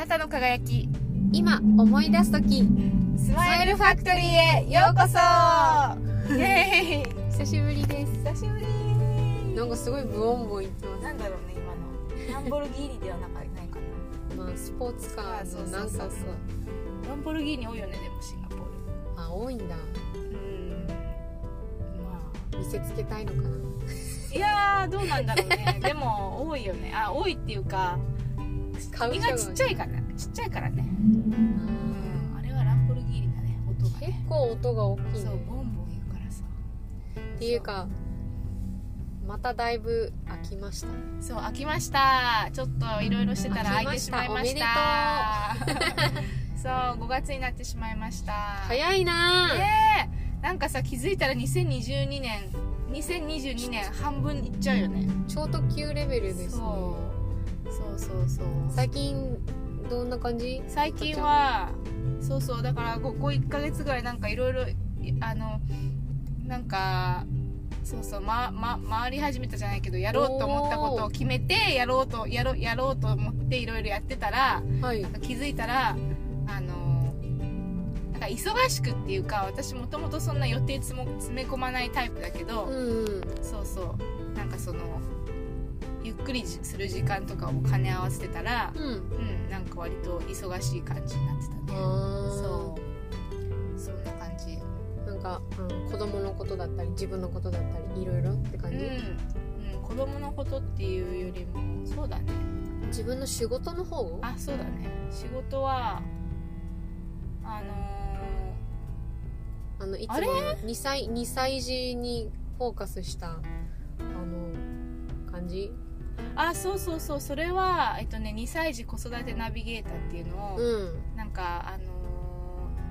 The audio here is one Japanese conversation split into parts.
なたの輝き。今思い出す時。スマイルファクトリーへようこそ。イエーイ。久しぶりです。久しぶり。なんかすごいブオンボン言ってますなんだろうね今の。ランボルギーニではなかないかなまあスポーツカーのなんかさランボルギーニ多いよねでもシンガポール。あ多いんだ。うん。ま見せつけたいのかな。いやーどうなんだろうね。でも多いよね。あ多いっていうか身がちっちゃいからちっちゃいからね。うん。あれはランボルギーニだね音が結ね構音が大きいね。そうボンボン言うからさ。っていうかまただいぶ飽きました。ねそう飽きました。ちょっといろいろしてたら飽いてしまいました。そう5月になってしまいました。早いな。ねえ。なんかさ気づいたら2022年2022年半分いっちゃうよね。超特急レベルですね。そうそうそうそう。最近どんな感じ？最近はそうそうだからここ1ヶ月ぐらいなんかいろいろあのなんかそうそうまま回り始めたじゃないけどやろうと思ったことを決めてやろうとやろやろうと思っていろいろやってたらはい。気づいたらあのなんか忙しくっていうか私もともとそんな予定つも詰め込まないタイプだけど、うんうん。そうそう。なんかそのゆっくりする時間とかを兼ね合わせてたらうん。うんなんか割と忙しい感じになってたね。あそう。そんな感じ。うなんか、うん、子供のことだったり自分のことだったりいろいろって感じ、うん、うん、子供のことっていうよりもそうだね。自分の仕事の方あそうだね。仕事はあのあのいつもあれ？2歳 ,2 歳児にフォーカスしたあの感じ？ーあそうそうそう。それはえっとね2歳児子育てナビゲーターっていうのを、うん。なんかあのー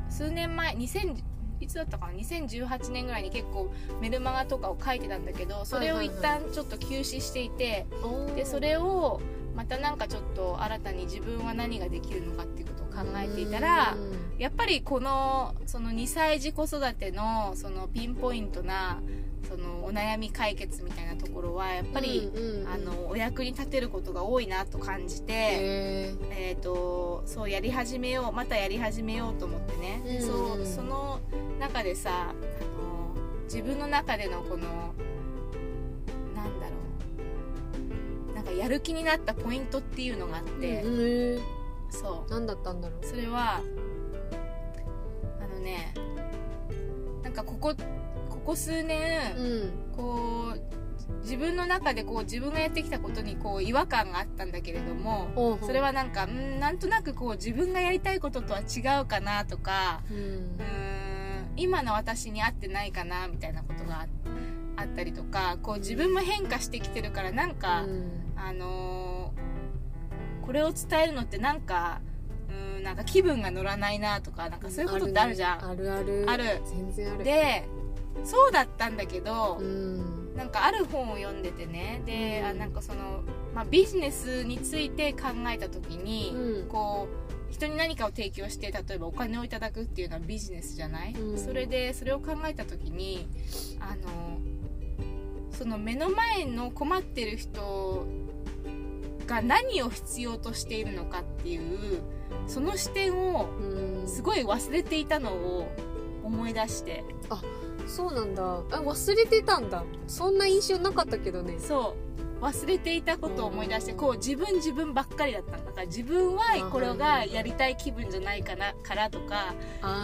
数年前2000いつだったかな？2018年ぐらいに結構メルマガとかを書いてたんだけどそれを一旦ちょっと休止していて、でそれをまたなんかちょっと新たに自分は何ができるのかっていうことを考えていたらやっぱりこのその2歳児子育てのそのピンポイントなそのお悩み解決みたいなところはやっぱり、うんうんうん。あのお役に立てることが多いなと感じて。へえー、とそうやり始めようまたやり始めようと思ってね、でうんそうその中でさあの自分の中でのこのなんだろう。なんかやる気になったポイントっていうのがあっえて、うんへそ何だったんだろうう。それはあのねなんかここここ数年、うん。こう自分の中でこう自分がやってきたことにこう違和感があったんだけれども、それはなんかんなんとなくこう自分がやりたいこととは違うかなとかうん。うーん今の私に合ってないかなみたいなことがああったりとかこう自分も変化してきてるからなんか、うん。あのーこれを伝えるのってなんかうーんなんか気分が乗らないなとかなんかそういうことってあるじゃん。あるある。ある。全然ある。でそうだったんだけど、うん。なんかある本を読んでてね。で、うん。あなんかその、まあ、ビジネスについて考えた時に、うん。こう人に何かを提供して例えばお金をいただくっていうのはビジネスじゃない、うん。それでそれを考えた時にあのその目の前の困ってる人が何を必要としているのかっていうその視点をうん。すごい忘れていたのを思い出してそうなんだ。あ忘れてたんだ。そんな印象なかったけどね。そう。忘れていたことを思い出してうん。こう自分自分ばっかりだったのだ。から自分はこれがやりたい気分じゃないかなからとか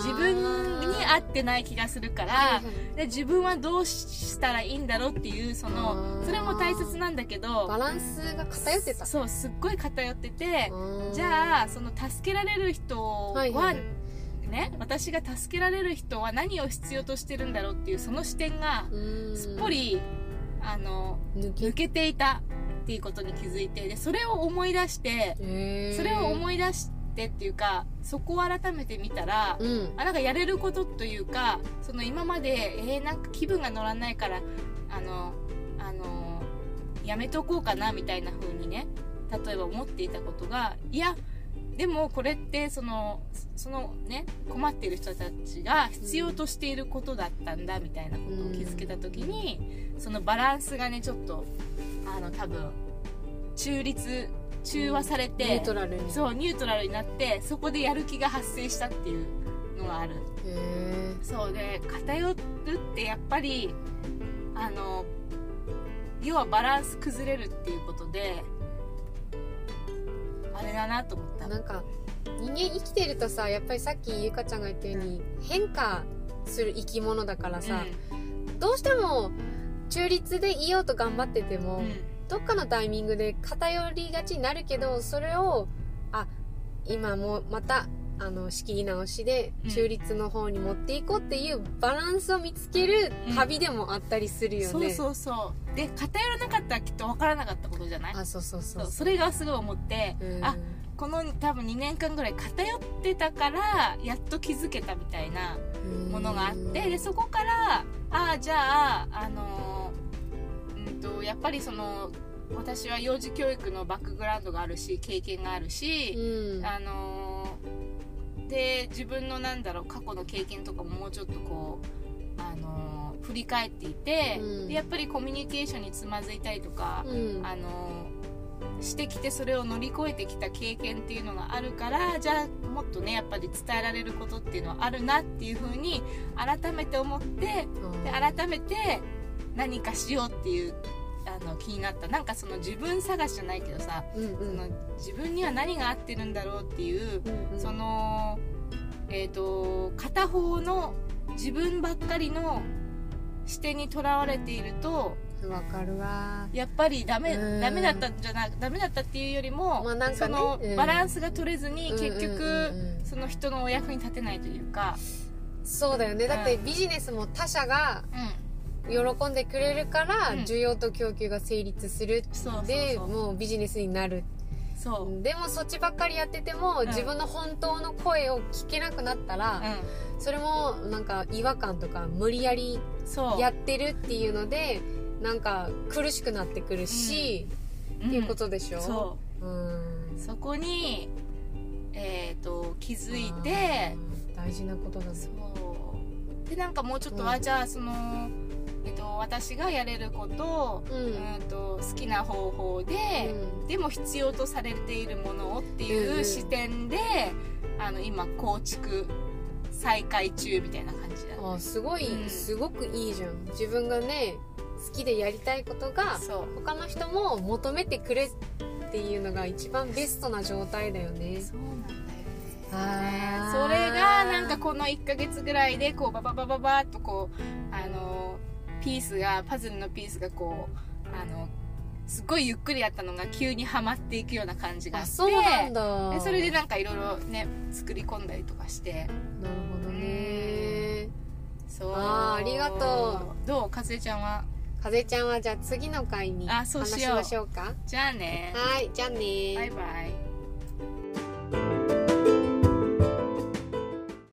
自分に合ってない気がするからで自分はどうしたらいいんだろうっていうそあのー。それも大切なんだけどバランスが偏ってた。そうすっごい偏っててじあゃあその助けられる人はいははいね私が助けられる人は何を必要としてるんだろうっていうその視点がすっぽりあの抜け。ていたっていうことに気づいてでそれを思い出してそれを思いい出してっていうかそこを改めて見たらうん。あなんかやれることというかその今までえー、なんか気分が乗らないからあのあのやめとこうかなみたいな風にね例えば思っていたことがいやでもこれってそのそのね困っている人たちが必要としていることだったんだみたいなことを気づけた時にそのバランスがねちょっとあの多分中立中和されて、ニュートラルに。そうニュートラルになってそこでやる気が発生したっていうのがある。へそうで偏るってやっぱりあの要はバランス崩れるっていうことであれだなと思った。えなんか人間生きてるとさやっぱりさっきゆかちゃんが言ったように変化する生き物だからさ、どうしても中立でいようと頑張ってても、うん。どっかのタイミングで偏りがちになるけどそれをあ今もまたあの仕切り直しでうん。中立の方に持っていこうっていうバランスを見つける旅でもあったりするよね、そうそうそう。で偏らなかったらきっと分からなかったことじゃない？あそうそうそそう。う。それがすごい思って、うん。あこの多分2年間ぐらい偏ってたからやっと気づけたみたいなものがあってでそこからああじゃああのーうんとやっぱりその私は幼児教育のバックグラウンドがあるし経験があるし、うん。あのーで自分のなんだろう過去の経験とかももうちょっとこうあのー振り返っていて、うん。でやっぱりコミュニケーションにつまずいたりとか、うん。あのしてきてそれを乗り越えてきた経験っていうのがあるからじゃあもっとねやっぱり伝えられることっていうのはあるなっていうふうに改めて思ってで改めて何かしようっていうあの気になった。なんかその自分探しじゃないけどさ、うんうん。その自分には何が合ってるんだろうっていう、うんうん。そのえっ、と片方の自分ばっかりの視点にとらわれているとわかるわ。やっぱりダメうん。ダメだったんじゃなダメだったっていうよりも、まあね。そのうん。バランスが取れずに結局、うんうんうん。うんその人のお役に立てないというか、そうだよね。だってビジネスも他者が喜んでくれるからうん。需要と供給が成立するでもうビジネスになる。そう、でもそっちばっかりやってても、うん。自分の本当の声を聞けなくなったら、それもなんか違和感とか無理やりやってるっていうのでなんか苦しくなってくるし、うん。っていうことでしょ？そう。うん。そこに、えー、と気づいあてー大事なことだね。そう。でなんかもうちょっと、うん。あじゃあその、えっと私がやれること,、うん。うんと好きな方法で、うん。でも必要とされているものをってうんいううん視点で、あの今構築再開中みたいな感じだね。あすごい、うん。すごくいいじゃん。自分がね好きでやりたいことがそう。他の人も求めてくれっていうのが一番ベストな状態だよね。そうなんだよね。それがなんかこの1ヶ月ぐらいでこうバババババッとこうあのピースがパズルのピースがこうあのすっごいゆっくりやったのが急にはまっていくような感じがあってあそうなんだ。でそれでなんかいろいろね作り込んだりとかして。なるほどね。そう。あーありがとう。どう？かずえちゃんは？風ちゃんはじゃあ次の回にあ話しましょうか。じゃあね。はいじゃあね。バイバイ